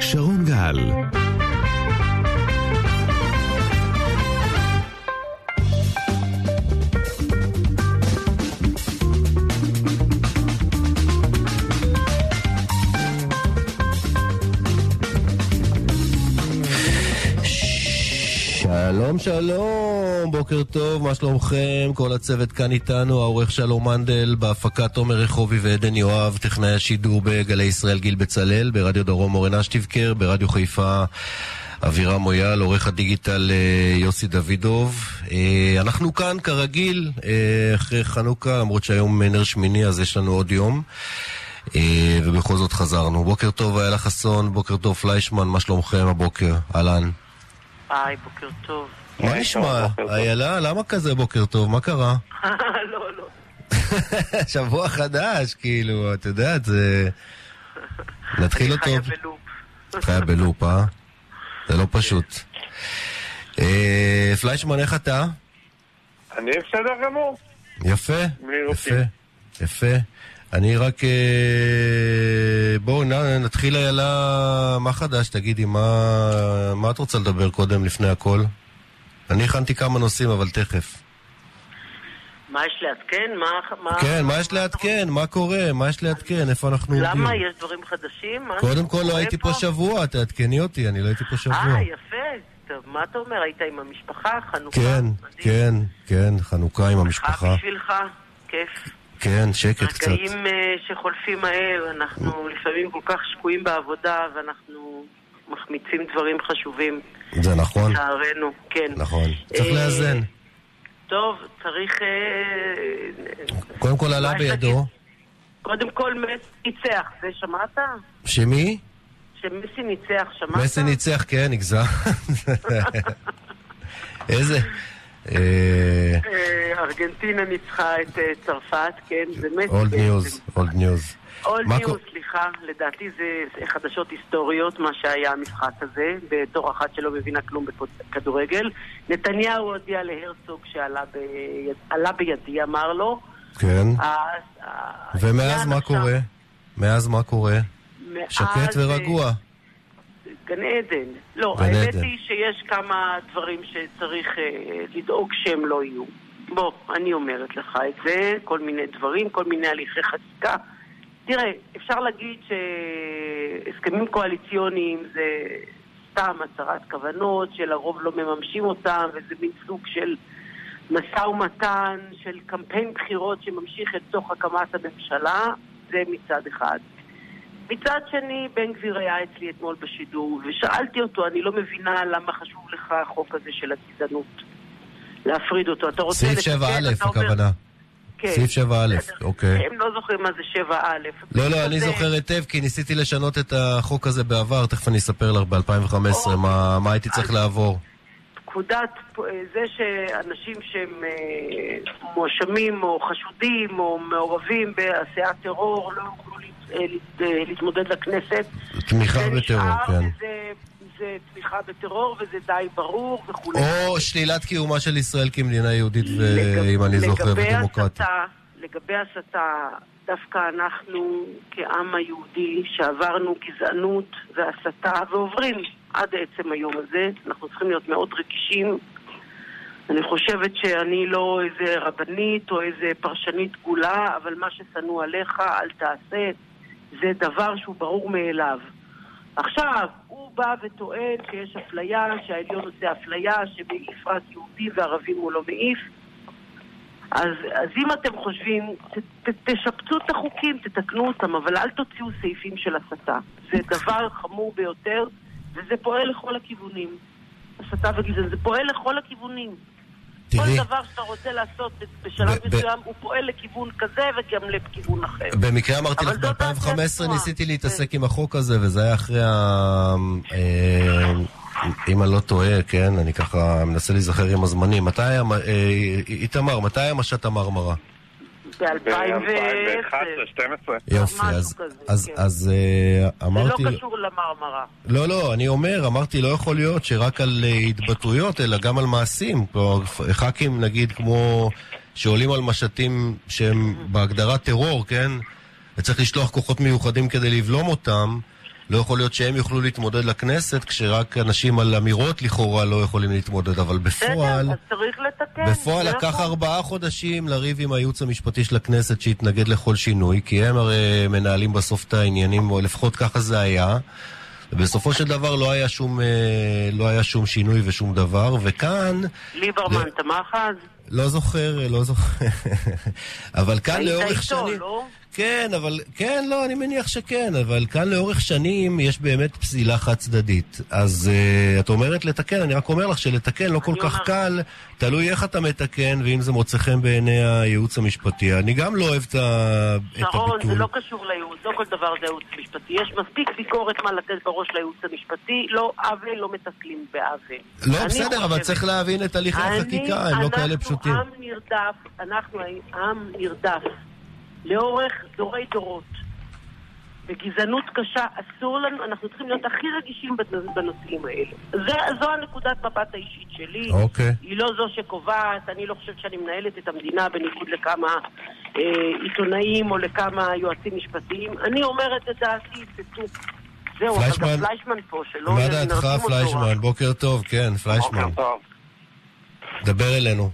שרון גל שלום שלום, בוקר טוב, מה שלומכם? כל הצוות כאן איתנו, העורך שלום מנדל, בהפקת עומר רחובי ועדן יואב, טכנאי השידור בגלי ישראל גיל בצלאל, ברדיו דרום אורן אשטיבקר, ברדיו חיפה אבירם מויאל, עורך הדיגיטל אה, יוסי דוידוב. אה, אנחנו כאן כרגיל, אה, אחרי חנוכה, למרות שהיום נר שמיני אז יש לנו עוד יום. ובכל זאת חזרנו. בוקר טוב, איילה חסון, בוקר טוב, פליישמן, מה שלומכם הבוקר? אהלן. היי, בוקר טוב. מה נשמע? איילה, למה כזה בוקר טוב? מה קרה? לא, לא. שבוע חדש, כאילו, את יודעת, זה... נתחיל אותו. אני חיה בלופ. חיה בלופ, אה? זה לא פשוט. אה, פליישמן, איך אתה? אני בסדר גמור. יפה, יפה, יפה. אני רק... אה, בואו נתחיל איילה, מה חדש? תגידי, מה, מה את רוצה לדבר קודם, לפני הכל? אני הכנתי כמה נושאים, אבל תכף. מה יש לעדכן? מה... כן, מה יש לעדכן? מה קורה? מה יש לעדכן? איפה אנחנו עומדים? למה? יש דברים חדשים? קודם כל לא הייתי פה שבוע, תעדכני אותי, אני לא הייתי פה שבוע. אה, יפה. טוב, מה אתה אומר? היית עם המשפחה? חנוכה? כן, כן, כן, חנוכה עם המשפחה. חג בשבילך? כיף. כן, שקט קצת. רגעים אה, שחולפים מהר, אנחנו לפעמים כל כך שקועים בעבודה ואנחנו מחמיצים דברים חשובים. זה נכון. לצערנו, כן. נכון. צריך אה, לאזן. טוב, צריך... אה, קודם כל עלה בידו. קודם כל מסי ניצח, זה שמעת? שמי? שמסי ניצח, שמעת? מסי ניצח, כן, נגזר. איזה... אה, אה, ארגנטינה ניצחה את אה, צרפת, כן, זה באמת... old news, old news. old news, סליחה, לדעתי זה חדשות היסטוריות, מה שהיה המשחק הזה, בתור אחת שלא מבינה כלום בכדורגל. נתניהו הודיע להרצוג שעלה בידי, אמר לו. כן. ומאז מה קורה? מאז מה קורה? שקט ורגוע. גן עדן. לא, גן האמת עדן. היא שיש כמה דברים שצריך אה, לדאוג שהם לא יהיו. בוא, אני אומרת לך את זה, כל מיני דברים, כל מיני הליכי חקיקה. תראה, אפשר להגיד שהסכמים קואליציוניים זה סתם הצהרת כוונות, שלרוב לא מממשים אותם, וזה מין סוג של משא ומתן, של קמפיין בחירות שממשיך את תוך הקמת הממשלה, זה מצד אחד. מצד שני, בן גביר היה אצלי אתמול בשידור, ושאלתי אותו, אני לא מבינה למה חשוב לך החוק הזה של הגזענות. להפריד אותו. אתה רוצה סעיף 7א הכוונה. כן. סעיף 7א, אוקיי. הם לא זוכרים מה זה 7א. לא, לא, אני זוכר היטב, כי ניסיתי לשנות את החוק הזה בעבר, תכף אני אספר לך ב-2015 מה הייתי צריך לעבור. פקודת, זה שאנשים שהם אה, מואשמים או חשודים או מעורבים בעשיית טרור לא יוכלו להתמודד לכנסת. תמיכה בטרור, כן. זה תמיכה בטרור וזה די ברור וכולי. או שלילת קיומה של ישראל כמדינה יהודית, אם אני זוכר, ודמוקרטית. לגבי הסתה, דווקא אנחנו כעם היהודי שעברנו גזענות והסתה ועוברים עד עצם היום הזה, אנחנו צריכים להיות מאוד רגישים. אני חושבת שאני לא איזה רבנית או איזה פרשנית גולה, אבל מה ששנוא עליך אל תעשה. זה דבר שהוא ברור מאליו. עכשיו, בא וטוען שיש אפליה, שהעליון עושה אפליה, שמעיף רק יהודי וערבים הוא לא מעיף. אז, אז אם אתם חושבים, ת, ת, תשפצו את החוקים, תתקנו אותם, אבל אל תוציאו סעיפים של הסתה. זה דבר חמור ביותר, וזה פועל לכל הכיוונים. הסתה וגזענות, זה פועל לכל הכיוונים. תראי... כל דבר שאתה רוצה לעשות בשלב מסוים, הוא פועל לכיוון כזה וגם לכיוון אחר. במקרה אמרתי לך, ב-2015 ניסיתי להתעסק כן. עם החוק הזה, וזה היה אחרי ה... אה, אם אני לא טועה, כן, אני ככה מנסה להיזכר עם הזמנים. מתי היה... אה, איתמר, מתי היה משט המרמרה? ב-2011-2012. יופי, אז כן. אה, אמרתי... זה לא קשור למרמרה. לא, לא, אני אומר, אמרתי, לא יכול להיות שרק על אה, התבטאויות, אלא גם על מעשים. כלומר, ח"כים, נגיד, כמו שעולים על משטים שהם בהגדרת טרור, כן? וצריך לשלוח כוחות מיוחדים כדי לבלום אותם. לא יכול להיות שהם יוכלו להתמודד לכנסת, כשרק אנשים על אמירות לכאורה לא יכולים להתמודד, אבל בפועל... בסדר, אז צריך לתקן. בפועל לקח נכון. ארבעה חודשים לריב עם הייעוץ המשפטי של הכנסת שהתנגד לכל שינוי, כי הם הרי מנהלים בסוף את העניינים, או לפחות ככה זה היה. ובסופו של דבר לא היה שום, אה, לא היה שום שינוי ושום דבר, וכאן, ליברמן תמך אז? לא זוכר, לא זוכר, אבל כאן היית לאורך איתו, שנים... לא? כן, אבל, כן, לא, אני מניח שכן, אבל כאן לאורך שנים יש באמת פסילה חד צדדית. אז uh, את אומרת לתקן, אני רק אומר לך שלתקן לא כל כך אומר- קל, תלוי איך אתה מתקן, ואם זה מוצא חן בעיני הייעוץ המשפטי. אני גם לא אוהב את, ה... את שרון, הביטול. זה לא קשור לייעוץ, לא כל דבר זה ייעוץ משפטי. יש מספיק ביקורת מה לתת בראש לייעוץ המשפטי, לא עוול, לא מתקלים בעוול. לא, בסדר, אבל חושבת- צריך להבין את הליכי החקיקה, הם לא כאלה פשוטים. אנחנו עם נרדף, אנחנו עם נרדף לאורך דורי דורות. וגזענות קשה, אסור לנו, אנחנו צריכים להיות הכי רגישים בנ- בנושאים האלה. זה, זו הנקודת מבט האישית שלי. אוקיי. היא לא זו שקובעת, אני לא חושבת שאני מנהלת את המדינה בניגוד לכמה אה, עיתונאים או לכמה יועצים משפטיים. אני אומרת את דעתי, זה טוב. זהו, אבל פליישמן? גם פליישמן פה, שלא מה דעתך. פליישמן? בוקר טוב, כן, פליישמן. בוקר טוב. דבר אלינו.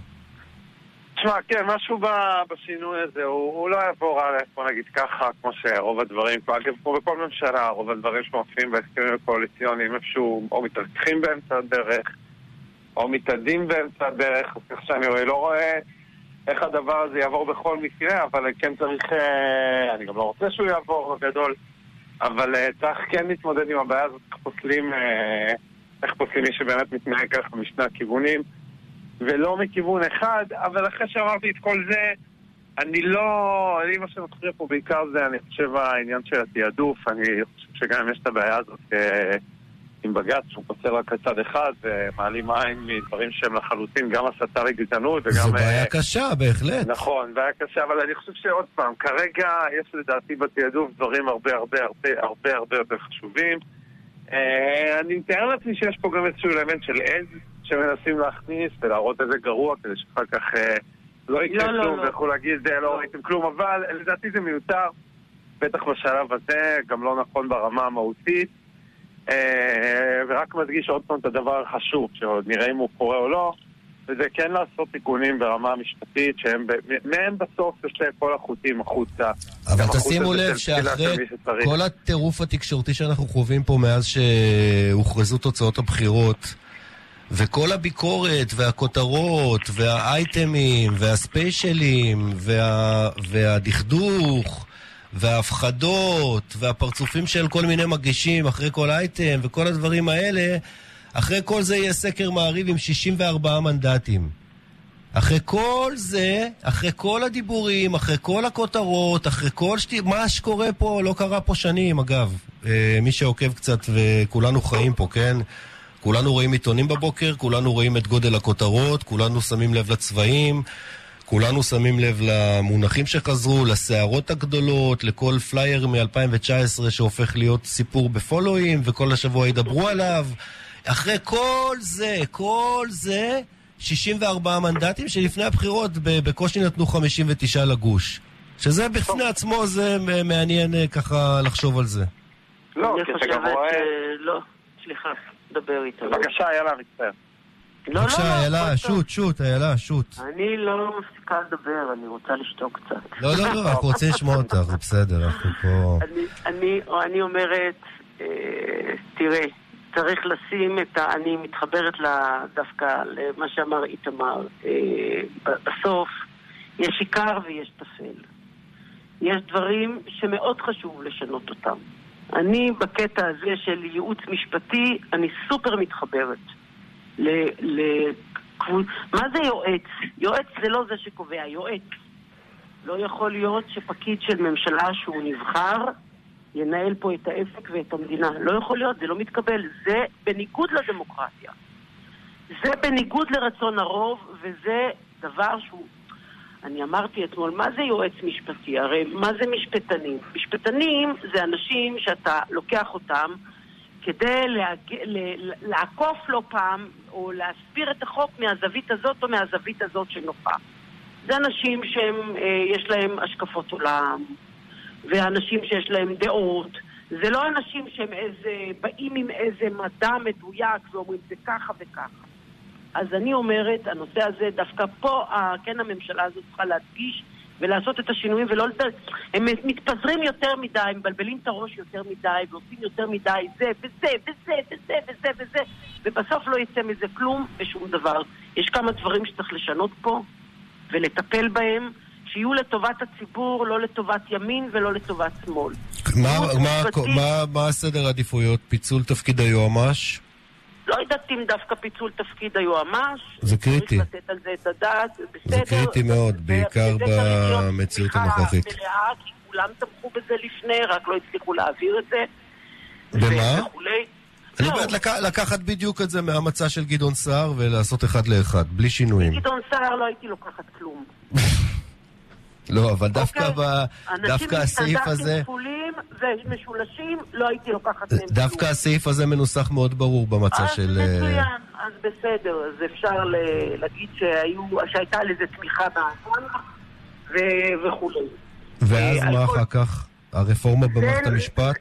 תשמע, כן, משהו ב- בשינוי הזה, הוא, הוא לא יעבור א', בוא נגיד ככה, כמו שרוב הדברים, אגב, כמו בכל ממשלה, רוב הדברים שמופיעים בהסכמים הקואליציוניים איפשהו או מתרככים באמצע הדרך, או מתאדים באמצע הדרך, כך שאני רואה, לא רואה איך הדבר הזה יעבור בכל מקרה, אבל כן צריך, אה, אני גם לא רוצה שהוא יעבור בגדול, אבל אה, צריך כן להתמודד עם הבעיה הזאת, איך פוסלים, אה, איך פוסלים מי שבאמת מתנהג ככה משני הכיוונים. ולא מכיוון אחד, אבל אחרי שאמרתי את כל זה, אני לא... אני מה שמפריע פה בעיקר זה, אני חושב, העניין של התעדוף. אני חושב שגם אם יש את הבעיה הזאת אה, עם בג"ץ, שהוא פוסל רק לצד אחד, ומעלים עין מדברים שהם לחלוטין גם הסתה לגזענות וגם... זו בעיה אה, קשה, בהחלט. נכון, בעיה קשה, אבל אני חושב שעוד פעם, כרגע יש לדעתי בתעדוף דברים הרבה הרבה הרבה הרבה הרבה יותר חשובים. אה, אני מתאר לעצמי שיש פה גם איזשהו אלמנט של עז שמנסים להכניס ולהראות איזה גרוע כדי שאחר כך אה, לא יקרה לא, לא, כלום לא. להגיד "אה, לא ראיתם כלום, אבל לדעתי זה מיותר, בטח בשלב הזה, גם לא נכון ברמה המהותית. אה, ורק מדגיש עוד פעם את הדבר החשוב, שעוד נראה אם הוא קורה או לא, וזה כן לעשות תיקונים ברמה המשפטית, מהם בסוף יוצא כל החוטים החוצה. אבל תשימו לב שאחרי. כל הטירוף התקשורתי שאנחנו חווים פה מאז שהוכרזו תוצאות הבחירות, וכל הביקורת והכותרות והאייטמים והספיישלים וה... והדכדוך וההפחדות והפרצופים של כל מיני מגישים אחרי כל אייטם וכל הדברים האלה, אחרי כל זה יהיה סקר מעריב עם 64 מנדטים. אחרי כל זה, אחרי כל הדיבורים, אחרי כל הכותרות, אחרי כל שתי... מה שקורה פה, לא קרה פה שנים, אגב. אה, מי שעוקב קצת, וכולנו חיים פה, כן? כולנו רואים עיתונים בבוקר, כולנו רואים את גודל הכותרות, כולנו שמים לב לצבעים, כולנו שמים לב למונחים שחזרו, לסערות הגדולות, לכל פלייר מ-2019 שהופך להיות סיפור ב full volume, וכל השבוע ידברו עליו. אחרי כל זה, כל זה, 64 מנדטים שלפני הבחירות בקושי נתנו 59 לגוש. שזה בפני עצמו זה מעניין אה, ככה לחשוב על זה. לא, כי אתה גם רואה... ש... לא, סליחה, דבר איתו. בבקשה, יאללה, מצטער. לא, לא, בבקשה, לא, איילה, טוב. שוט, שוט, איילה, שוט. אני לא מפסיקה לדבר, אני רוצה לשתוק קצת. לא, לא, לא, אנחנו רוצים לשמוע אותך, זה בסדר, אנחנו פה... אני, אני, אני אומרת, אה, תראה, צריך לשים את ה... אני מתחברת דווקא למה שאמר איתמר. אה, בסוף, יש עיקר ויש טפל. יש דברים שמאוד חשוב לשנות אותם. אני, בקטע הזה של ייעוץ משפטי, אני סופר מתחברת. ל... ל... מה זה יועץ? יועץ זה לא זה שקובע, יועץ. לא יכול להיות שפקיד של ממשלה שהוא נבחר ינהל פה את העסק ואת המדינה. לא יכול להיות, זה לא מתקבל. זה בניגוד לדמוקרטיה. זה בניגוד לרצון הרוב, וזה דבר שהוא... אני אמרתי אתמול, מה זה יועץ משפטי? הרי מה זה משפטנים? משפטנים זה אנשים שאתה לוקח אותם כדי להג... ל... לעקוף לא פעם, או להסביר את החוק מהזווית הזאת או מהזווית הזאת שנוחה. זה אנשים שהם, אה, להם השקפות עולם, ואנשים שיש להם דעות, זה לא אנשים שהם איזה, באים עם איזה מדע מדויק ואומרים זה ככה וככה. אז אני אומרת, הנושא הזה, דווקא פה, כן הממשלה הזאת צריכה להדגיש ולעשות את השינויים ולא לדבר. הם מתפזרים יותר מדי, מבלבלים את הראש יותר מדי ועושים יותר מדי זה וזה וזה וזה וזה וזה ובסוף לא יצא מזה כלום ושום דבר. יש כמה דברים שצריך לשנות פה ולטפל בהם. שיהיו לטובת הציבור, לא לטובת ימין ולא לטובת שמאל. מה, מה, מה, מה הסדר העדיפויות? פיצול תפקיד היועמ"ש? לא יודעת אם דווקא פיצול תפקיד היועמ"ש. זה קריטי. צריך לתת על זה את הדעת, בסדר. זה קריטי מאוד, בעיקר במציאות הנוכחית. כי כולם תמכו בזה לפני, רק לא הצליחו להעביר את זה. במה? אני לא. אומרת לקחת בדיוק את זה מהמצע של גדעון סער ולעשות אחד לאחד, בלי שינויים. גדעון סער לא הייתי לוקחת כלום. לא, אבל דווקא, okay. ב, דווקא הסעיף הזה... אנשים כפולים ומשולשים, לא הייתי לוקחת מהם דווקא הסעיף הזה מנוסח מאוד ברור במצע של... אז אה, מצוין, אז בסדר, אז אפשר להגיד שהיו, שהייתה לזה תמיכה באזון וכולי. ואז אה, מה אחר כך? הרפורמה במערכת המשפט?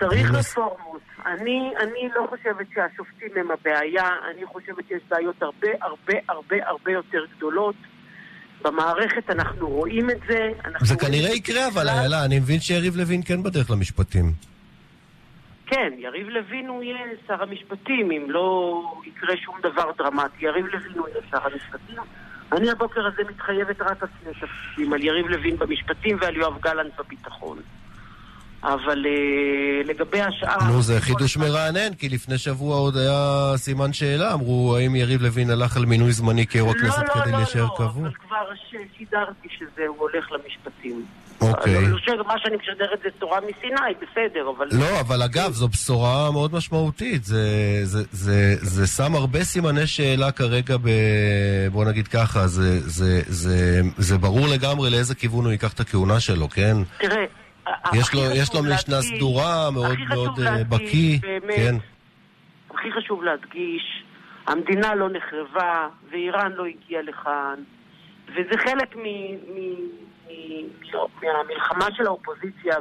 צריך רפורמות. אני, אני לא חושבת שהשופטים הם הבעיה, אני חושבת שיש בעיות הרבה הרבה הרבה הרבה יותר גדולות. במערכת אנחנו רואים את זה. זה כנראה יקרה, אבל איילה, אני מבין שיריב לוין כן בדרך למשפטים. כן, יריב לוין הוא יהיה שר המשפטים, אם לא יקרה שום דבר דרמטי. יריב לוין הוא יהיה שר המשפטים. אני הבוקר הזה מתחייבת רק על שני תפקידים, על יריב לוין במשפטים ועל יואב גלנט בביטחון. אבל uh, לגבי השאר... נו, זה חידוש מרענן, כי לפני שבוע עוד היה סימן שאלה, אמרו האם יריב לוין הלך על מינוי זמני כיו"ר לא, הכנסת לא, כדי לא, להישאר לא, קבוע? לא, אבל כבר שידרתי שזה, הוא הולך למשפטים. אוקיי. לא, לא, מה שאני משדרת זה תורה מסיני, בסדר, אבל... לא, אבל אגב, זו בשורה מאוד משמעותית. זה, זה, זה, זה שם הרבה סימני שאלה כרגע ב... בוא נגיד ככה, זה, זה, זה, זה ברור לגמרי לאיזה כיוון הוא ייקח את הכהונה שלו, כן? תראה... יש לו, יש לו משנה סדורה, מאוד מאוד אה, בקיא. כן. הכי חשוב להדגיש, המדינה לא נחרבה, ואיראן לא הגיעה לכאן, וזה חלק מ... מ... לא, מהמלחמה של האופוזיציה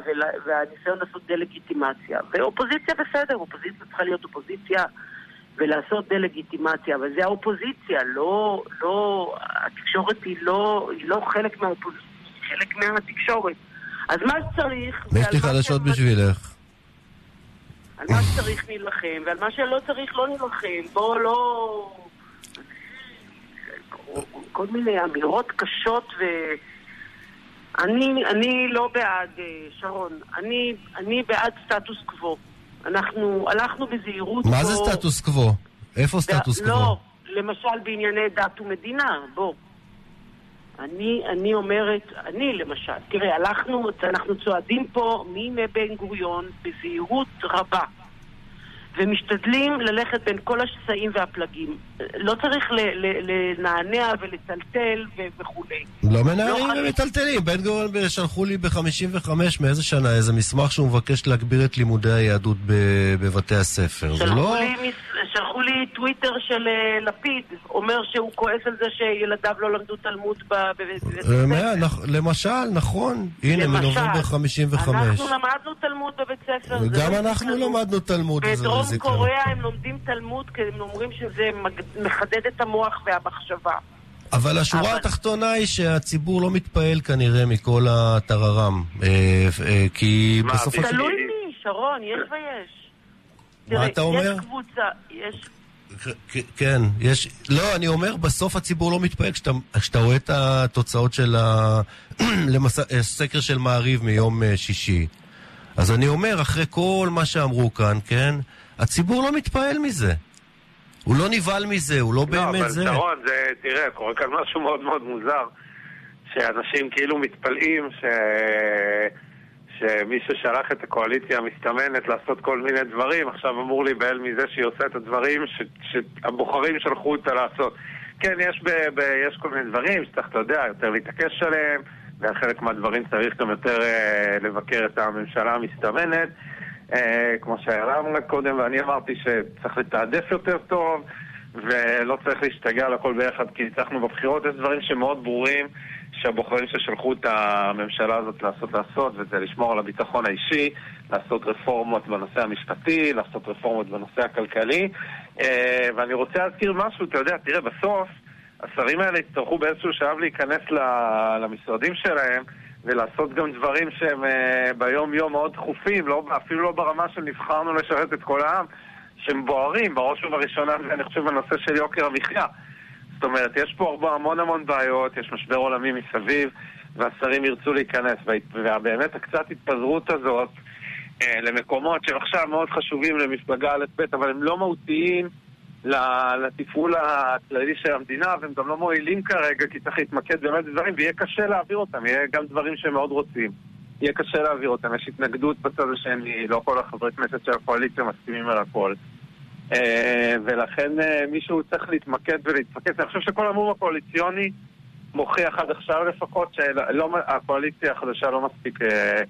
והניסיון לעשות דה-לגיטימציה. ואופוזיציה בסדר, אופוזיציה צריכה להיות אופוזיציה ולעשות דה-לגיטימציה, אבל זה האופוזיציה, לא, לא, התקשורת היא לא, היא לא חלק מהאופוזיציה, היא חלק מהתקשורת. אז מה שצריך... יש לי חדשות בשבילך. על מה שצריך נילחם, ועל מה שלא צריך לא נילחם. בואו לא... כל מיני אמירות קשות ו... אני, אני לא בעד, אה, שרון. אני, אני בעד סטטוס קוו. אנחנו הלכנו בזהירות מה פה... זה סטטוס קוו? איפה סטטוס קוו? לא, למשל בענייני דת ומדינה, בוא. אני, אני אומרת, אני למשל, תראה, הלכנו, אנחנו צועדים פה מימי בן גוריון בזהירות רבה. ומשתדלים ללכת בין כל השסעים והפלגים. לא צריך לנענע ולטלטל וכולי. לא מנערים לא ומטלטלים. בן גוריון שלחו לי ב-55, מאיזה שנה, איזה מסמך שהוא מבקש להגביר את לימודי היהדות בבתי הספר. שלחו, לא... לי, שלחו לי טוויטר של uh, לפיד, אומר שהוא כועס על זה שילדיו לא למדו תלמוד בבית הספר. למשל, נכון. הנה, מנובמבר 55. אנחנו למדנו תלמוד בבית ספר. גם אנחנו למדנו תלמוד. בדרום קוריאה הם לומדים תלמוד כי הם אומרים שזה מחדד את המוח והמחשבה. אבל השורה אבל... התחתונה היא שהציבור לא מתפעל כנראה מכל הטררם. אה, אה, כי בסופו של... תלוי מי, שרון, יש ויש. מה אתה אומר? יש קבוצה, יש... כן, יש... לא, אני אומר, בסוף הציבור לא מתפעל כשאתה, כשאתה רואה את התוצאות של הסקר של מעריב מיום אה, שישי. אז אני אומר, אחרי כל מה שאמרו כאן, כן, הציבור לא מתפעל מזה. הוא לא נבהל מזה, הוא לא, לא באמת זה. לא, אבל שרון, זה, תראה, קורה כאן משהו מאוד מאוד מוזר, שאנשים כאילו מתפלאים ש... שמישהו שלח את הקואליציה המסתמנת לעשות כל מיני דברים, עכשיו אמור להיבהל מזה שהיא עושה את הדברים ש... שהבוחרים שלחו אותה לעשות. כן, יש, ב... ב... יש כל מיני דברים שצריך, אתה יודע, יותר להתעקש עליהם, וחלק מהדברים צריך גם יותר אה, לבקר את הממשלה המסתמנת. אה, כמו שהעלה אמרה קודם, ואני אמרתי שצריך לתעדף יותר טוב, ולא צריך להשתגע על הכל ביחד כי ניצחנו בבחירות. יש דברים שמאוד ברורים, שהבוחרים ששלחו את הממשלה הזאת לעשות לעשות, וזה לשמור על הביטחון האישי, לעשות רפורמות בנושא המשפטי, לעשות רפורמות בנושא הכלכלי. אה, ואני רוצה להזכיר משהו, אתה יודע, תראה, בסוף השרים האלה יצטרכו באיזשהו שלב להיכנס למשרדים שלהם ולעשות גם דברים שהם אה, ביום-יום מאוד דחופים, לא, אפילו לא ברמה של נבחרנו לשרת את כל העם, שהם בוערים, בראש ובראשונה, אני חושב, בנושא של יוקר המחיה. זאת אומרת, יש פה המון המון בעיות, יש משבר עולמי מסביב, והשרים ירצו להיכנס. ובאמת הקצת התפזרות הזאת אה, למקומות שהם עכשיו מאוד חשובים למפלגה א'-ב', אבל הם לא מהותיים לתפעול הכללי של המדינה, והם גם לא מועילים כרגע, כי צריך להתמקד באמת בדברים, ויהיה קשה להעביר אותם, יהיה גם דברים שהם מאוד רוצים. יהיה קשה להעביר אותם, יש התנגדות בצד השני, לא כל החברי כנסת של הקואליציה מסכימים על הכל. אה, ולכן אה, מישהו צריך להתמקד ולהתמקד. אני חושב שכל המום הקואליציוני מוכיח עד עכשיו לפחות שהקואליציה החדשה לא מספיק אה,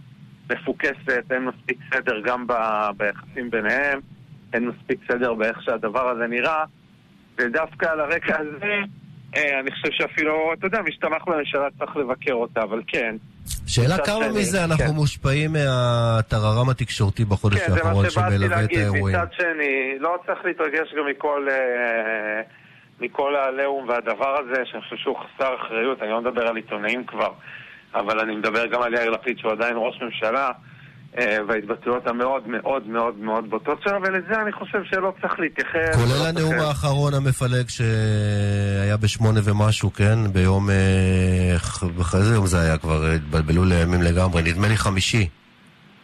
מפוקסת, אין מספיק סדר גם ביחסים ביניהם, אין מספיק סדר באיך שהדבר הזה נראה, ודווקא על הרקע הזה אני חושב שאפילו, אתה יודע, מי שתמך בממשלה צריך לבקר אותה, אבל כן, שאלה כמה שני, מזה אנחנו כן. מושפעים מהטררם התקשורתי בחודש כן, האחרון שמלווה את האירועים. מצד שני, לא צריך להתרגש גם מכל, אה, מכל העליהום והדבר הזה, שאני חושב שהוא חסר אחריות, אני לא מדבר על עיתונאים כבר, אבל אני מדבר גם על יאיר לפיד שהוא עדיין ראש ממשלה. אה, וההתבטאויות המאוד מאוד מאוד מאוד בוטות שלה, ולזה אני חושב שלא צריך להתייחס. כולל לא הנאום האחרון המפלג שהיה בשמונה ומשהו, כן? ביום... אה, איזה יום זה היה כבר? התבלבלו לימים לגמרי, נדמה לי חמישי.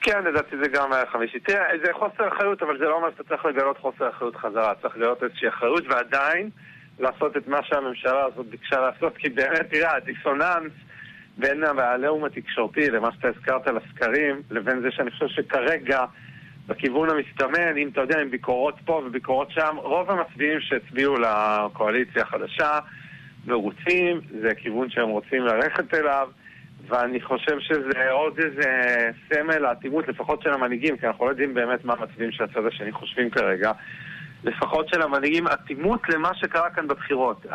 כן, לדעתי זה גם היה חמישי. תראה, זה חוסר אחריות, אבל זה לא אומר שאתה צריך לגלות חוסר אחריות חזרה. צריך לגלות איזושהי אחריות, ועדיין לעשות את מה שהממשלה הזאת ביקשה לעשות, כי באמת, תראה, הדיסוננס... בין העליהום התקשורתי למה שאתה הזכרת לסקרים, לבין זה שאני חושב שכרגע, בכיוון המסתמן, אם אתה יודע, עם ביקורות פה וביקורות שם, רוב המצביעים שהצביעו לקואליציה החדשה מרוצים, זה כיוון שהם רוצים ללכת אליו, ואני חושב שזה עוד איזה סמל לאטימות, לפחות של המנהיגים, כי אנחנו לא יודעים באמת מה המצביעים של הצד השני חושבים כרגע. לפחות של המנהיגים, אטימות למה שקרה כאן בבחירות.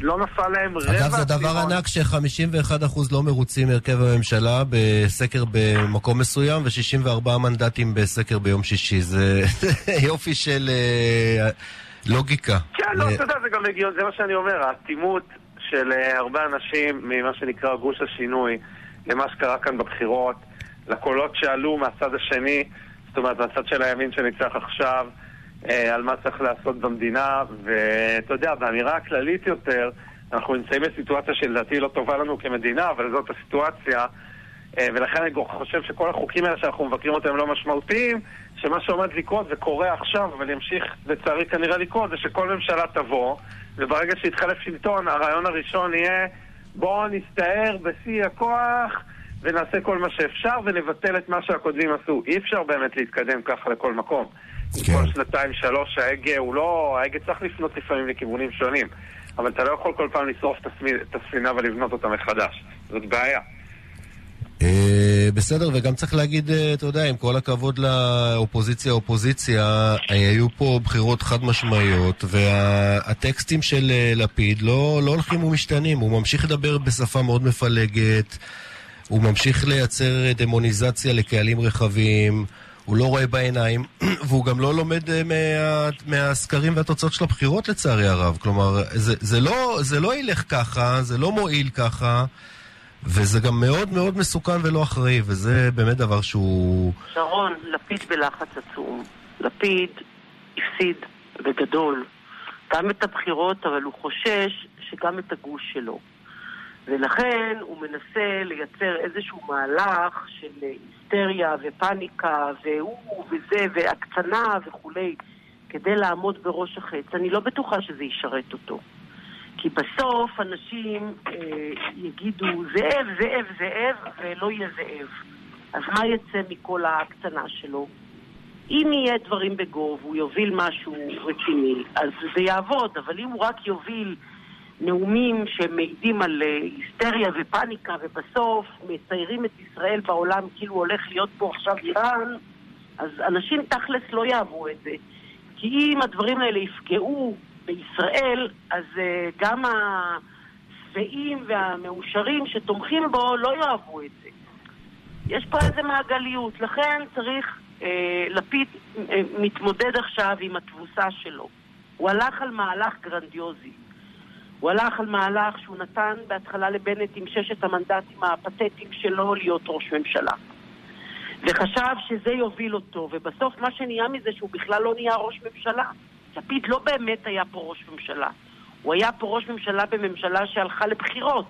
לא נפל להם רבע... אגב, זה דבר ענק ש-51% לא מרוצים מהרכב הממשלה בסקר במקום מסוים, ו-64 מנדטים בסקר ביום שישי. זה יופי של אה, לוגיקה. כן, לא, אה, אתה יודע, זה גם הגיון, זה מה שאני אומר, האטימות של אה, הרבה אנשים ממה שנקרא גוש השינוי, למה שקרה כאן בבחירות, לקולות שעלו מהצד השני, זאת אומרת, מהצד של הימין שניצח עכשיו, אה, על מה צריך לעשות במדינה, ואתה יודע, באמירה הכללית יותר, אנחנו נמצאים בסיטואציה שלדעתי לא טובה לנו כמדינה, אבל זאת הסיטואציה, אה, ולכן אני חושב שכל החוקים האלה שאנחנו מבקרים אותם לא משמעותיים, שמה שעומד לקרות וקורה עכשיו, אבל ימשיך לצערי כנראה לקרות, זה שכל ממשלה תבוא, וברגע שיתחלף שלטון, הרעיון הראשון יהיה בואו נסתער בשיא הכוח ונעשה כל מה שאפשר ונבטל את מה שהקודמים עשו. אי אפשר באמת להתקדם ככה לכל מקום. כן. כל שנתיים, שלוש, ההגה הוא לא... ההגה צריך לפנות לפעמים לכיוונים שונים. אבל אתה לא יכול כל פעם לשרוף את הספינה ולבנות אותה מחדש. זאת בעיה. אה, בסדר, וגם צריך להגיד, אה, אתה יודע, עם כל הכבוד לאופוזיציה, אופוזיציה, אה, היו פה בחירות חד משמעיות, והטקסטים של לפיד לא, לא הולכים ומשתנים, הוא ממשיך לדבר בשפה מאוד מפלגת, הוא ממשיך לייצר דמוניזציה לקהלים רחבים. הוא לא רואה בעיניים, והוא גם לא לומד אה, מה, מהסקרים והתוצאות של הבחירות לצערי הרב. כלומר, זה, זה, לא, זה לא ילך ככה, זה לא מועיל ככה, וזה גם מאוד מאוד מסוכן ולא אחראי, וזה באמת דבר שהוא... שרון, לפיד בלחץ עצום. לפיד הפסיד בגדול גם את הבחירות, אבל הוא חושש שגם את הגוש שלו. ולכן הוא מנסה לייצר איזשהו מהלך של היסטריה ופניקה והוא וזה והקצנה וכולי כדי לעמוד בראש החץ. אני לא בטוחה שזה ישרת אותו. כי בסוף אנשים אה, יגידו זאב, זאב, זאב, ולא יהיה זאב. אז מה יצא מכל ההקצנה שלו? אם יהיה דברים בגו והוא יוביל משהו רציני, אז זה יעבוד, אבל אם הוא רק יוביל נאומים שמעידים על אה, היסטריה ופניקה, ובסוף מציירים את ישראל בעולם כאילו הולך להיות פה עכשיו איראן, אז אנשים תכלס לא יאהבו את זה. כי אם הדברים האלה יפגעו בישראל, אז uh, גם השבעים והמאושרים שתומכים בו לא יאהבו את זה. יש פה איזה מעגליות, לכן צריך, אה, לפיד אה, מתמודד עכשיו עם התבוסה שלו. הוא הלך על מהלך גרנדיוזי. הוא הלך על מהלך שהוא נתן בהתחלה לבנט עם ששת המנדטים הפתטיים שלו להיות ראש ממשלה. וחשב שזה יוביל אותו, ובסוף מה שנהיה מזה שהוא בכלל לא נהיה ראש ממשלה. לפיד לא באמת היה פה ראש ממשלה. הוא היה פה ראש ממשלה בממשלה שהלכה לבחירות.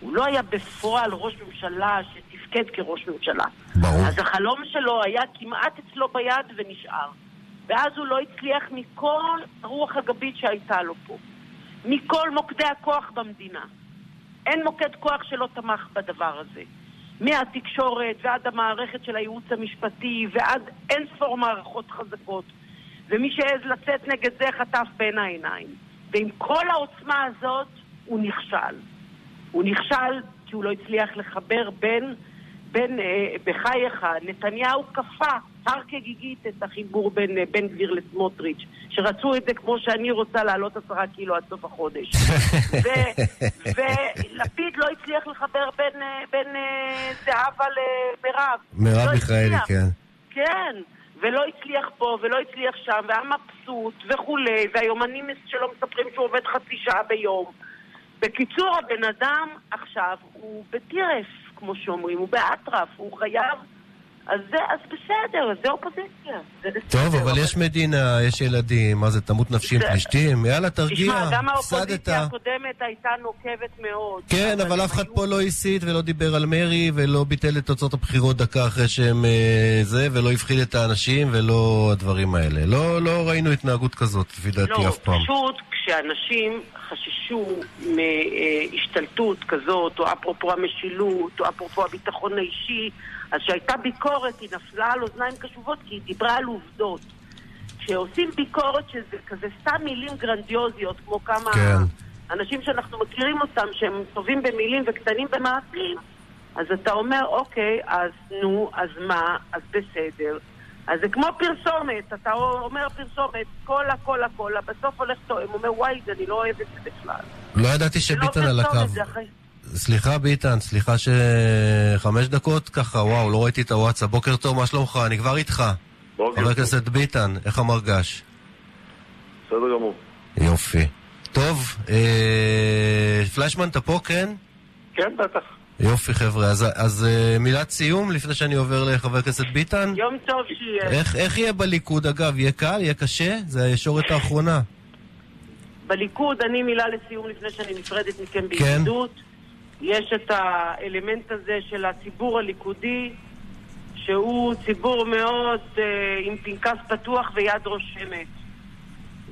הוא לא היה בפועל ראש ממשלה שתפקד כראש ממשלה. ברור. אז החלום שלו היה כמעט אצלו ביד ונשאר. ואז הוא לא הצליח מכל הרוח הגבית שהייתה לו פה. מכל מוקדי הכוח במדינה. אין מוקד כוח שלא תמך בדבר הזה. מהתקשורת ועד המערכת של הייעוץ המשפטי ועד אין ספור מערכות חזקות. ומי שהעז לצאת נגד זה חטף בין העיניים. ועם כל העוצמה הזאת הוא נכשל. הוא נכשל כי הוא לא הצליח לחבר בין, בין אה, בחייך, נתניהו כפה הר כגיגית את החיבור בין אה, בן גביר לסמוטריץ', שרצו את זה כמו שאני רוצה לעלות עשרה קילו עד סוף החודש. ו- ולפיד לא הצליח לחבר בין, אה, בין אה, זהבה למירב. מרב לא מיכאלי, הצליח. כן. כן, ולא הצליח פה ולא הצליח שם, והיה מבסוט וכולי, והיומנים שלו מספרים שהוא עובד חצי שעה ביום. בקיצור, הבן אדם עכשיו הוא בטירף, כמו שאומרים, הוא באטרף, הוא חייב... אז זה, אז בסדר, זה אופוזיציה. זה בסדר. טוב, אבל יש מדינה, יש ילדים, מה זה, תמות נפשי עם פלישתים? יאללה, תרגיע, תשמע, גם הפסדת. האופוזיציה הקודמת הייתה נוקבת מאוד. כן, אבל אף אחד היו- פה לא הסית ולא דיבר על מרי ולא ביטל את תוצאות הבחירות דקה אחרי שהם אה, זה, ולא הפחיד את האנשים ולא הדברים האלה. לא, לא ראינו התנהגות כזאת, לפי דעתי, לא, אף פעם. פשוט כשאנשים חששו מהשתלטות כזאת, או אפרופו המשילות, או אפרופו הביטחון האישי, אז כשהייתה ביקורת היא נפלה על אוזניים קשובות כי היא דיברה על עובדות. כשעושים ביקורת שזה כזה סתם מילים גרנדיוזיות, כמו כמה כן. אנשים שאנחנו מכירים אותם, שהם טובים במילים וקטנים במעשים, אז אתה אומר, אוקיי, אז נו, אז מה, אז בסדר. אז זה כמו פרסומת, אתה אומר פרסומת, קולה, קולה, קולה, בסוף הולך תואם, אומר, וואי, אני לא אוהב את זה בכלל. לא ידעתי לא שביטן על הקו. סליחה ביטן, סליחה שחמש דקות ככה, וואו, לא ראיתי את הוואטסאפ. בוקר טוב, מה שלומך? אני כבר איתך. בוקר חבר. הכנסת ביטן, איך המרגש? בסדר גמור. יופי. טוב, אה, פלשמן, אתה פה, כן? כן, בטח. יופי, חבר'ה. אז, אז אה, מילת סיום לפני שאני עובר לחבר הכנסת ביטן? יום טוב שיהיה. איך, איך יהיה בליכוד, אגב? יהיה קל? יהיה קשה? זה הישורת האחרונה. בליכוד, אני מילה לסיום לפני שאני נפרדת מכם כן. בידידות. יש את האלמנט הזה של הציבור הליכודי, שהוא ציבור מאוד אה, עם פנקס פתוח ויד רושמת.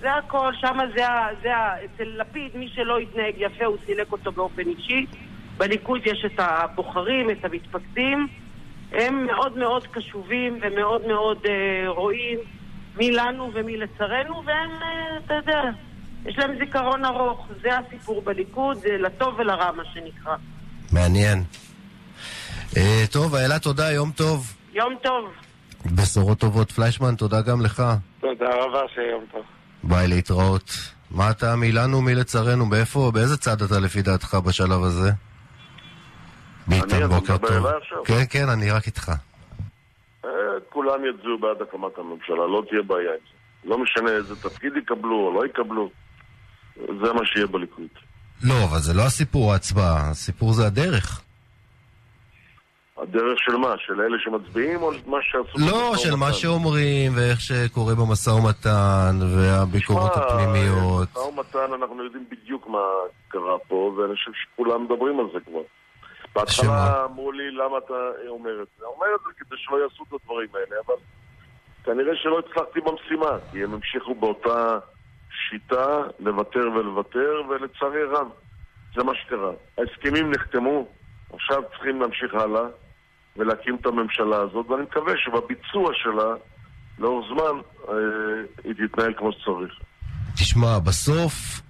זה הכל, שם זה ה... זה ה... אצל לפיד, מי שלא התנהג יפה, הוא סילק אותו באופן אישי. בליכוד יש את הבוחרים, את המתפקדים. הם מאוד מאוד קשובים ומאוד מאוד אה, רואים מי לנו ומי לצרינו, והם, אה, אתה יודע, יש להם זיכרון ארוך. זה הסיפור בליכוד, זה לטוב ולרע, מה שנקרא. מעניין. אה, טוב, איילה, תודה, יום טוב. יום טוב. בשורות טובות. פליישמן, תודה גם לך. תודה רבה, שיהיה יום טוב. ביי, להתראות. מה אתה מי לנו, מי לצרינו? באיפה, באיזה צד אתה לפי דעתך בשלב הזה? ביטן, בוקר טוב. כן, כן, אני רק איתך. אה, כולם יצביעו בעד הקמת הממשלה, לא תהיה בעיה עם זה. לא משנה איזה תפקיד יקבלו או לא יקבלו, זה מה שיהיה בליכוד. לא, אבל זה לא הסיפור ההצבעה, הסיפור זה הדרך. הדרך של מה? של אלה שמצביעים או מה שעשו? לא, במשא של מה? שאומרים, ואיך שקורה במשא ומתן, והביקורות הפנימיות. משא ומתן, אנחנו יודעים בדיוק מה קרה פה, ואני חושב שכולם מדברים על זה כבר. בהתחלה אמרו לי, למה אתה אומר את זה? אומר את זה כדי שלא יעשו את הדברים האלה, אבל כנראה שלא הצלחתי במשימה, כי הם המשיכו באותה שיטה לוותר ולוותר, ולצערי הרב, זה מה שקרה. ההסכמים נחתמו, עכשיו צריכים להמשיך הלאה ולהקים את הממשלה הזאת, ואני מקווה שבביצוע שלה, לאורך זמן, אה, היא תתנהל כמו שצריך. תשמע, בסוף,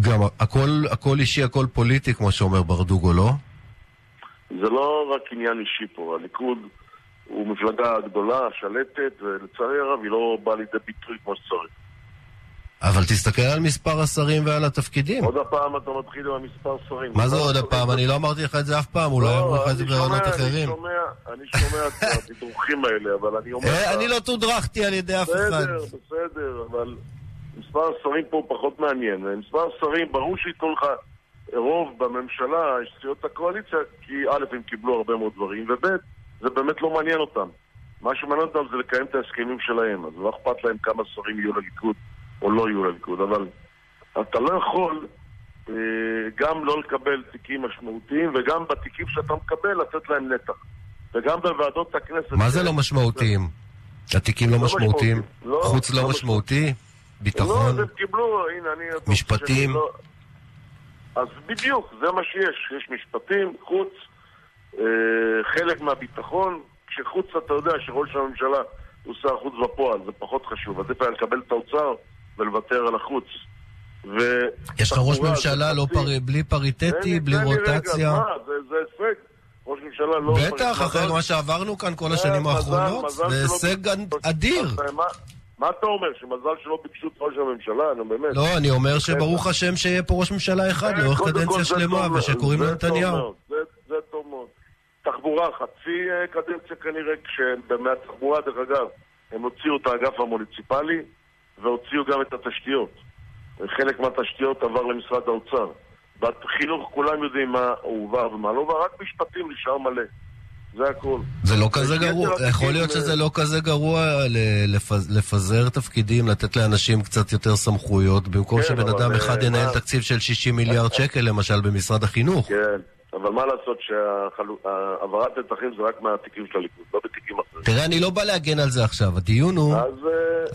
גם הכל, הכל אישי, הכל פוליטי, כמו שאומר ברדוגו, לא? זה לא רק עניין אישי פה, הליכוד הוא מפלגה גדולה, שלטת, ולצערי הרב היא לא באה לידי ביטוי כמו שצריך. אבל תסתכל על מספר השרים ועל התפקידים. עוד הפעם אתה מתחיל עם המספר שרים. מה זה עוד הפעם? אני לא אמרתי לך את זה אף פעם, אולי לא, אמרו לך את זה ברעיונות שומע, אחרים. אני שומע, את התדרוכים האלה, אבל אני אומר אה, לך... אני לא תודרכתי על ידי אף אחד. בסדר, בסדר, אבל מספר השרים פה פחות מעניין. מספר השרים, ברור שייתנו לך רוב בממשלה, יש סיעות הקואליציה, כי א', הם קיבלו הרבה מאוד דברים, וב', זה באמת לא מעניין אותם. מה שמעניין אותם זה לקיים את ההסכמים שלהם, אז לא אכפת להם כמה שרים יהיו לליכוד או לא יהיו לליכוד, אבל אתה לא יכול אה, גם לא לקבל תיקים משמעותיים, וגם בתיקים שאתה מקבל לתת להם נתח. וגם בוועדות הכנסת... מה זה לא משמעותיים? התיקים לא לא משמעותיים? לא, חוץ לא לא משמעותי? לא, ביטחון? אז הם קיבלו, הנה, אני... משפטים? אז בדיוק, זה מה שיש. יש משפטים, חוץ, אה, חלק מהביטחון, כשחוץ אתה יודע שראש הממשלה הוא שר חוץ בפועל, זה פחות חשוב. עדיף היה לקבל את האוצר ולוותר על החוץ. ו... יש לך ראש ממשלה לא פר- בלי פריטטי, בלי לי רגע, רוטציה? מה, זה זה הישג. ראש ממשלה לא... בטח, אחרי מה שעברנו כאן כל אה, השנים האחרונות, זה הישג אדיר. מה- אתה אומר, שמזל שלא ביקשו את ראש הממשלה? נו באמת. לא, אני אומר שברוך השם שיהיה פה ראש ממשלה אחד אה, לאורך קדנציה שלמה, ושקוראים לו נתניהו. זה- טוב מאוד. תחבורה, חצי אה, קדנציה כנראה, כשמהתחבורה, דרך אגב, הם הוציאו את האגף המוניציפלי והוציאו גם את התשתיות. חלק מהתשתיות עבר למשרד האוצר. בחינוך כולם יודעים מה הועבר ומה לא הועבר, רק משפטים נשאר מלא. זה הכל. זה לא כזה גרוע, יכול להיות אה, שזה לא כזה גרוע לפז- לפזר תפקידים, לתת לאנשים קצת יותר סמכויות, במקום כן, שבן אדם אה, אחד ינהל מה- תקציב של 60 מיליארד שקל, למשל, במשרד החינוך. כן, אבל מה לעשות שהעברת נתחים זה רק מהתיקים של הליכוד, לא בתיקים אחרים. תראה, אני לא בא להגן על זה עכשיו, הדיון הוא... אז...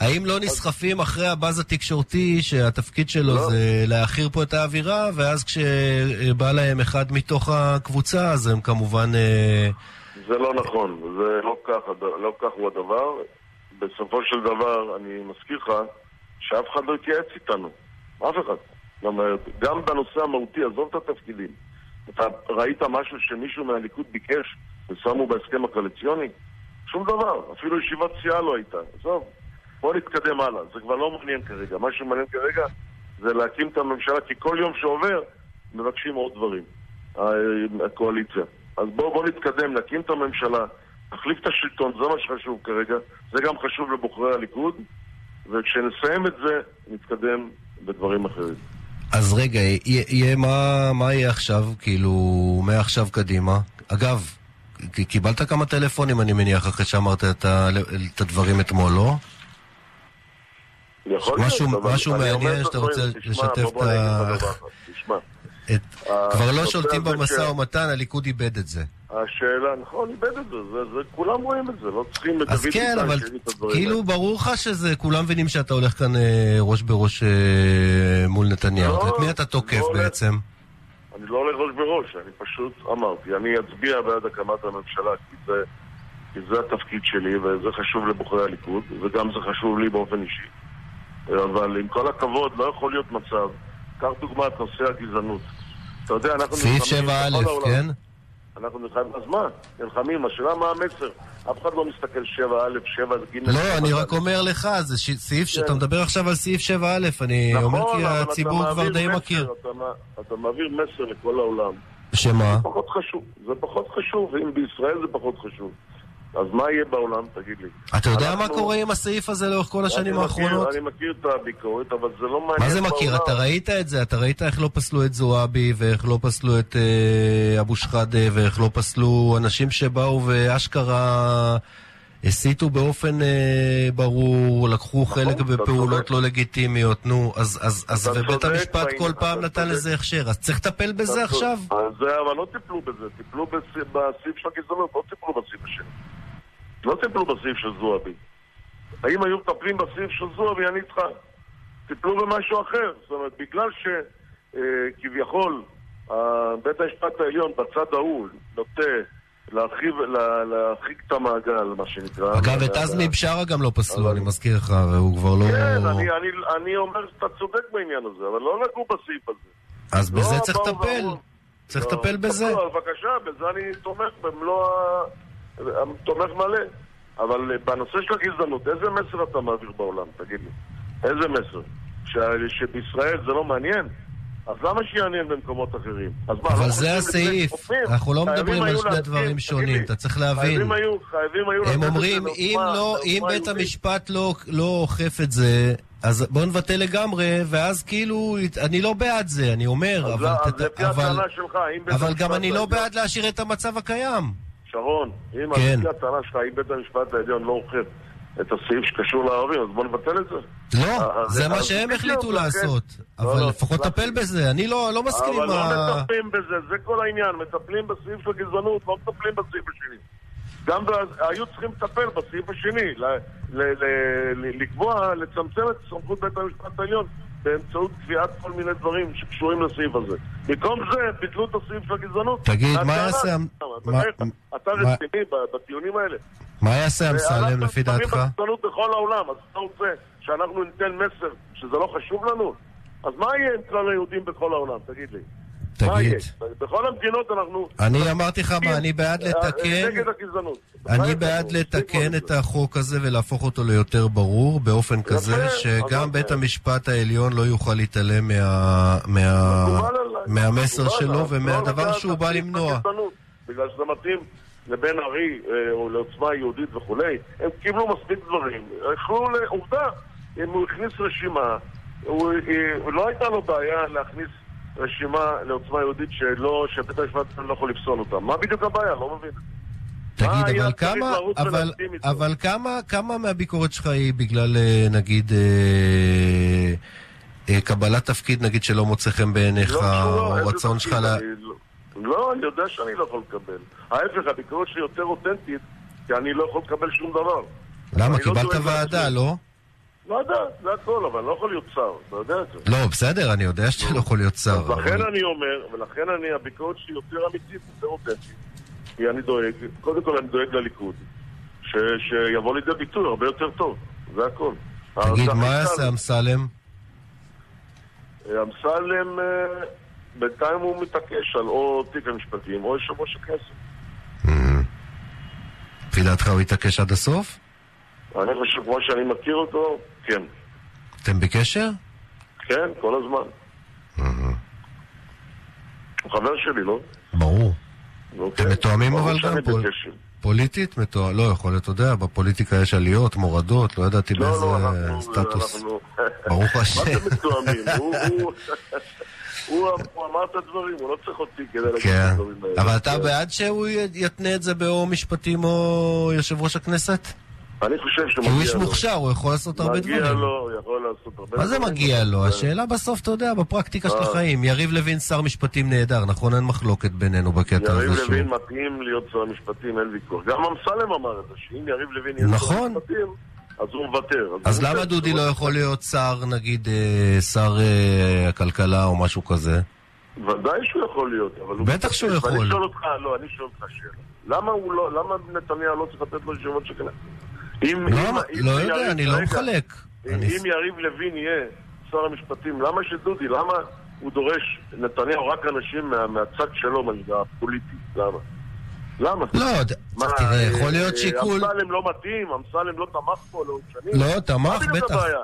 אה, האם לא נסחפים אחרי הבאז התקשורתי שהתפקיד שלו לא. זה להעכיר פה את האווירה, ואז כשבא להם אחד מתוך הקבוצה, אז הם כמובן... אה, זה לא נכון, זה לא כך, לא כך הוא הדבר. בסופו של דבר, אני מזכיר לך שאף אחד לא התייעץ איתנו. אף אחד. אומרת, גם בנושא המהותי, עזוב את התפקידים. אתה ראית משהו שמישהו מהליכוד ביקש ושמו בהסכם הקואליציוני? שום דבר. אפילו ישיבת סיעה לא הייתה. עזוב, בוא נתקדם הלאה. זה כבר לא מעניין כרגע. מה שמעניין כרגע זה להקים את הממשלה, כי כל יום שעובר מבקשים עוד דברים. הקואליציה. אז בואו בוא נתקדם, נקים את הממשלה, נחליף את השלטון, זה מה שחשוב כרגע. זה גם חשוב לבוחרי הליכוד, וכשנסיים את זה, נתקדם בדברים אחרים. אז רגע, יהיה, יהיה מה, מה יהיה עכשיו, כאילו, מעכשיו קדימה? אגב, קיבלת כמה טלפונים, אני מניח, אחרי שאמרת את, ה, את הדברים אתמול, לא? יכול משהו- להיות, אבל משהו אני מעניין שאתה רוצה לשתף את ה- תשמע, את, כבר לא הנושא שולטים במשא ש- ומתן, הליכוד איבד את זה. השאלה, נכון, איבד את זה, זה, זה, כולם רואים את זה, לא צריכים את אז כן, ביטן אבל שיגיד את הדברים כאילו האלה. ברור לך שזה, כולם מבינים שאתה הולך כאן אה, ראש בראש אה, מול נתניהו. לא, את מי אתה תוקף לא הולך. בעצם? אני לא הולך ראש בראש, אני פשוט אמרתי, אני אצביע בעד הקמת הממשלה, כי זה, כי זה התפקיד שלי, וזה חשוב לבוחרי הליכוד, וגם זה חשוב לי באופן אישי. אבל עם כל הכבוד, לא יכול להיות מצב, קח דוגמא את נושא הגזענות. אתה יודע, אנחנו סעיף נלחמים 7א, בכל העולם. כן? אנחנו נלחמים, אז מה? נלחמים, השאלה מה המסר. אף אחד לא מסתכל 7א, 7ג. לא, 7ד. אני רק אומר לך, זה ש- סעיף שאתה כן. מדבר עכשיו על סעיף 7א, אני נכון, אומר כי הציבור כבר די מסר, מכיר. אתה אתה מעביר מסר לכל העולם. שמה? פחות חשוב, זה פחות חשוב, אם בישראל זה פחות חשוב. אז מה יהיה בעולם, תגיד לי? אתה יודע מה אנחנו- קורה עם הסעיף הזה לאורך כל השנים אני האחרונות? מכיר, אני מכיר את הביקורת, אבל זה לא מעניין מה זה מכיר? בעולם. אתה ראית את זה? אתה ראית איך לא פסלו את זועבי, ואיך לא פסלו את אה, אבו שחאדה, ואיך לא פסלו אנשים שבאו ואשכרה הסיתו באופן אה, ברור, לקחו חלק אתה בפעולות צודק. לא לגיטימיות, נו, אז, אז, אז ובית המשפט כל פעם נתן צודק. לזה הכשר, אז צריך לטפל בזה עכשיו? אז זה, אבל לא טיפלו בזה, טיפלו בסעיף של הגזענות, לא טיפלו בסעיף השני. לא טיפלו בסעיף של זועבי. האם היו מטפלים בסעיף של זועבי, אני איתך. טיפלו במשהו אחר. זאת אומרת, בגלל שכביכול בית המשפט העליון בצד ההוא נוטה להרחיב, לה- להרחיק את המעגל, מה שנקרא. אגב, את עזמי בשארה גם לא פסלו, אני מזכיר לך, והוא כבר לא... כן, אני, אני, אני אומר שאתה צודק בעניין הזה, אבל לא נגעו בסעיף הזה. אז בזה לא צריך לטפל. צריך לא, לטפל בזה. טפלו, בבקשה, בזה אני תומך במלוא ה... תומך מלא. אבל בנושא של הגזענות, איזה מסר אתה מעביר בעולם, תגיד לי? איזה מסר? ש- שבישראל זה לא מעניין? אז למה שיעניין במקומות אחרים? אז מה, אבל לא זה הסעיף, חופים? אנחנו לא מדברים על שני דברים שונים, אתה צריך להבין. חייבים היו, חייבים היו הם זה אומרים, אם לא, אם בית. המשפט לא לא אוכף את זה, אז בואו נבטל לגמרי, ואז כאילו, אני לא בעד זה, אני אומר, אבל... לא, אבל- גם אני לא העליון- בעד להשאיר את המצב הקיים. שרון, אם כן. הטענה שלך, אם בית המשפט העליון לא אוכף את הסעיף שקשור לערבים, אז בוא נבטל את זה. לא, אה, זה אז- מה אז שהם החליטו לכן- לעשות. לא, אבל לא, לפחות טפל. בזה, אני לא לא מסכים אבל עם לא ה... מטפלים בזה, זה כל העניין, מטפלים בסעיף של הגזענות, לא מטפלים בסעיף השני. גם היו צריכים לטפל בסעיף השני, לקבוע, לצמצם את סמכות בית המשפט העליון באמצעות קביעת כל מיני דברים שקשורים לסעיף הזה. במקום זה, ביטלו את הסעיף של הגזענות. תגיד, מה יעשה- אתה רציני בטיעונים האלה. מה יעשה אמסלם אנחנו לפי נלחמים דעתך? בגזענות בכל העולם, אז אתה רוצה שאנחנו ניתן מסר שזה לא חשוב לנו? אז מה יהיה עם כלל היהודים בכל העולם? תגיד לי. תגיד. בכל המדינות אנחנו... אני אמרתי לך מה, אני בעד אה, לתקן, נגד הגזענות. אני בעד לתקן את. החוק הזה ולהפוך אותו ליותר ברור באופן כזה שגם אוקיי. בית המשפט העליון לא יוכל להתעלם. מהמסר שלו. ומהדבר לא שהוא בא למנוע. בגלל שזה מתאים לבן ארי אה, או לעוצמה יהודית וכולי. הם קיבלו מספיק דברים. יכלו, עובדה, אם הוא הכניס רשימה, הוא, אה, לא הייתה לו בעיה להכניס רשימה לעוצמה יהודית שלא, שבית המשפט לא יכול לפסול אותה. מה בדיוק הבעיה? לא מבין. תגיד, אבל כמה, אבל? אבל כמה, כמה מהביקורת שלך היא בגלל, אה, נגיד, אה, אה, קבלת תפקיד, נגיד, שלא מוצא חן בעיניך, לא או רצון שלך ל... לא- לא, אני יודע שאני לא יכול לקבל. ההפך, הביקורת שלי יותר אותנטית, כי אני לא יכול לקבל שום דבר. למה? לא קיבלת דואג ועדה. לא? לא יודע, זה הכל, אבל אני לא יכול להיות שר, אתה יודע את זה. לא, בסדר, אני יודע שאתה לא יכול להיות שר. לכן אני אומר, ולכן אני, הביקורת שלי יותר אמיתית, יותר אותנטית. כי אני דואג, קודם כל אני דואג לליכוד, ש, שיבוא לידי ביטוי הרבה יותר טוב, זה הכל. תגיד, מה יעשה אמסלם? אמסלם, אה, בינתיים הוא מתעקש על או תיק המשפטים או יושב ראש הכנסת. לפי דעתך הוא יתעקש עד הסוף? אני חושב, כמו שאני מכיר אותו, כן. אתם בקשר? כן, כל הזמן. הוא חבר שלי, לא? ברור. אוקיי? אתם מתואמים אבל גם. פוליטית? מתואם? לא, יכול להיות, אתה יודע, בפוליטיקה יש עליות, מורדות, לא ידעתי לא, באיזה לא. סטטוס. ברוך השם. מה זה מתואמים? הוא- אמר את הדברים, הוא לא צריך אותי כדי להגיד את כן. הדברים האלה. אבל אתה כן. בעד שהוא יתנה את זה באו משפטים או יושב ראש הכנסת? אני חושב שמגיע הוא לו. איש מוכשר, הוא יכול לעשות הרבה מגיע דברים. לו, הוא יכול לעשות הרבה מה זה דברים. מגיע לו? אה, השאלה בסוף, אתה יודע, בפרקטיקה של אה. החיים. יריב לוין שר משפטים נהדר, נכון? אין מחלוקת בינינו בקטע יריב הזה שהוא... לוין מתאים להיות שר המשפטים, אין ויכוח. גם אמסלם אמר את זה, שאם יריב לוין יהיה שר נכון. המשפטים, אז הוא מוותר. אז הוא למה. דודי לא יכול להיות שר, נגיד, אה, שר אה, הכלכלה או משהו כזה? ודאי שהוא יכול להיות, אבל הוא... בטח שהוא יכול. ואני שואל אותך, לא, אני שואל אותך שאלה. למה הוא לא, למה נתניהו לא צריך לתת לו ישיבות של כנסת? אם... לא, אם- לא אם יודע, יריב- אני לא רגע, מחלק. אם אני- אם יריב לוין יהיה שר המשפטים, למה שדודי, למה הוא דורש, נתניהו, רק אנשים מה- מהצד שלו, מה שנקרא, הפוליטי? למה? למה? לא, מה, תראה, יכול להיות אה, שיקול... אמסלם לא מתאים, אמסלם לא תמך פה לאורך שנים. לא, מה תמך, בדיוק בטח. הבעיה?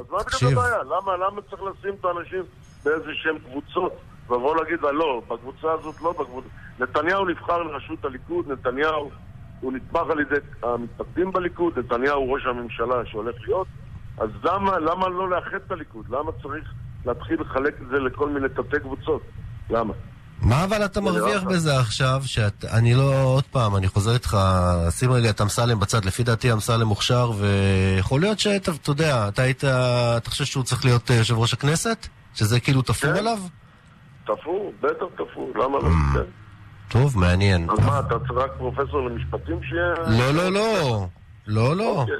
אז מה בדיוק. הבעיה? למה, למה צריך לשים את האנשים באיזה שהם קבוצות? ולבוא להגיד לה, לא, בקבוצה הזאת לא, בקבוצה... נתניהו נבחר לראשות הליכוד, נתניהו הוא נתמך על ידי המתפקדים בליכוד, נתניהו ראש הממשלה שהולך להיות, אז למה, למה לא לאחד את הליכוד? למה צריך להתחיל לחלק את זה לכל מיני תתי קבוצות? למה? מה אבל אתה מרוויח. בזה עכשיו, שאת... אני לא... עוד פעם, אני חוזר איתך, שים רגע את אמסלם בצד. לפי דעתי אמסלם מוכשר, ויכול להיות שאתה, אתה יודע, אתה היית... אתה חושב שהוא צריך להיות אה, יושב ראש הכנסת? שזה כאילו תפור כן. עליו? תפור, בטח תפור, למה לא? טוב, מעניין. אז מה, אתה צריך רק פרופסור למשפטים שיהיה... לא, לא, לא. לא, לא. אוקיי.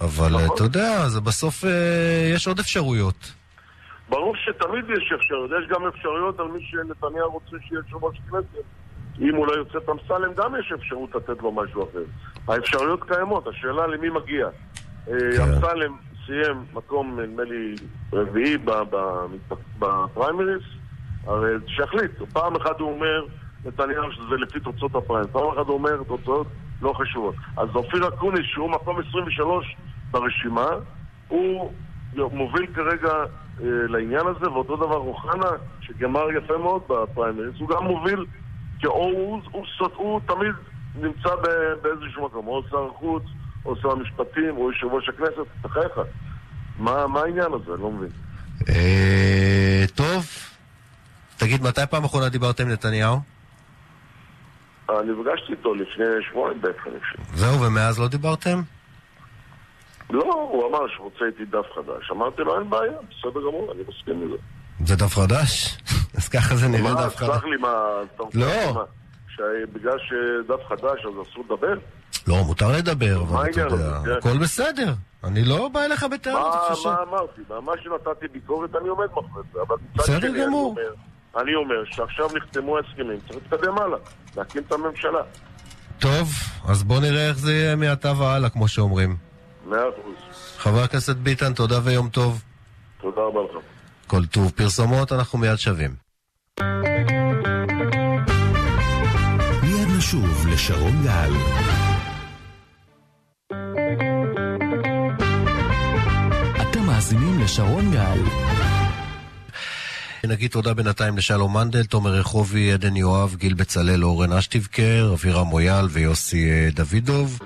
אבל נכון. אתה יודע, זה בסוף אה, יש עוד אפשרויות. ברור שתמיד יש אפשרויות, יש גם אפשרויות על מי שנתניהו רוצה שיהיה יושב ראש כנסת. אם הוא לא יוצא את אמסלם, גם יש אפשרות לתת לו משהו אחר. האפשרויות קיימות, השאלה למי מגיע. אה, כן. אמסלם סיים מקום, נדמה לי, רביעי ב- ב- בפריימריס, הרי שיחליט. פעם אחת הוא אומר, נתניהו, שזה לפי תוצאות הפריימריס, פעם אחת הוא אומר, תוצאות לא חשובות. אז אופיר אקוניס, שהוא מקום 23 ברשימה, הוא מוביל כרגע אה, לעניין הזה, ואותו דבר אוחנה, שגמר יפה מאוד בפריימריז, הוא גם מוביל, כי או הוא, הוא, הוא, הוא תמיד נמצא באיזשהו מקום, או שר החוץ, או שר המשפטים, או יושב ראש הכנסת, בחייך. מה, מה העניין הזה? אני לא מבין. אה, טוב, תגיד, מתי פעם אחרונה דיברת עם נתניהו? אני נפגשתי איתו לפני שבועיים בעצם, אני חושב. זהו, ומאז לא דיברתם? לא, הוא אמר שהוא רוצה איתי דף חדש. אמרתי לו, אין בעיה, בסדר גמור, אני מסכים לזה. זה דף חדש? אז ככה זה נראה דף חדש. מה, סלח לי, מה. לא. שבגלל שדף חדש אז אסור לדבר? לא, מותר לדבר, אבל אתה יודע, כן. הכל בסדר. אני לא בא אליך בטענות, מה אמרתי? מה שנתתי ביקורת, אני עומד מאחורי זה. בסדר גמור. אני אומר שעכשיו נחתמו ההסכמים, צריך להתקדם הלאה, להקים את הממשלה. טוב, אז בוא נראה איך זה יהיה מעתה והלאה, כמו שאומרים. מאה אחוז. חבר הכנסת ביטן, תודה ויום טוב. תודה רבה לך. כל טוב. פרסומות, אנחנו מיד שווים. מיד נשוב לשרון גל. אתם מאזינים לשרון גל. נגיד תודה בינתיים לשלום מנדל, תומר רחובי, עדן יואב, גיל בצלאל, אורן אשטיבקר, אבירם מויאל ויוסי אה, דוידוב.